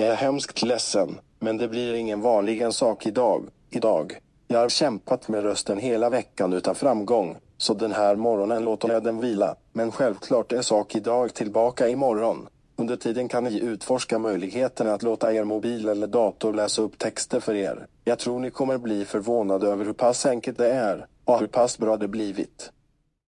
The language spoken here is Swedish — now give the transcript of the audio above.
Jag är hemskt ledsen, men det blir ingen vanlig sak idag. Idag. Jag har kämpat med rösten hela veckan utan framgång, så den här morgonen låter jag den vila. Men självklart är sak idag tillbaka imorgon. Under tiden kan ni utforska möjligheten att låta er mobil eller dator läsa upp texter för er. Jag tror ni kommer bli förvånade över hur pass enkelt det är och hur pass bra det blivit.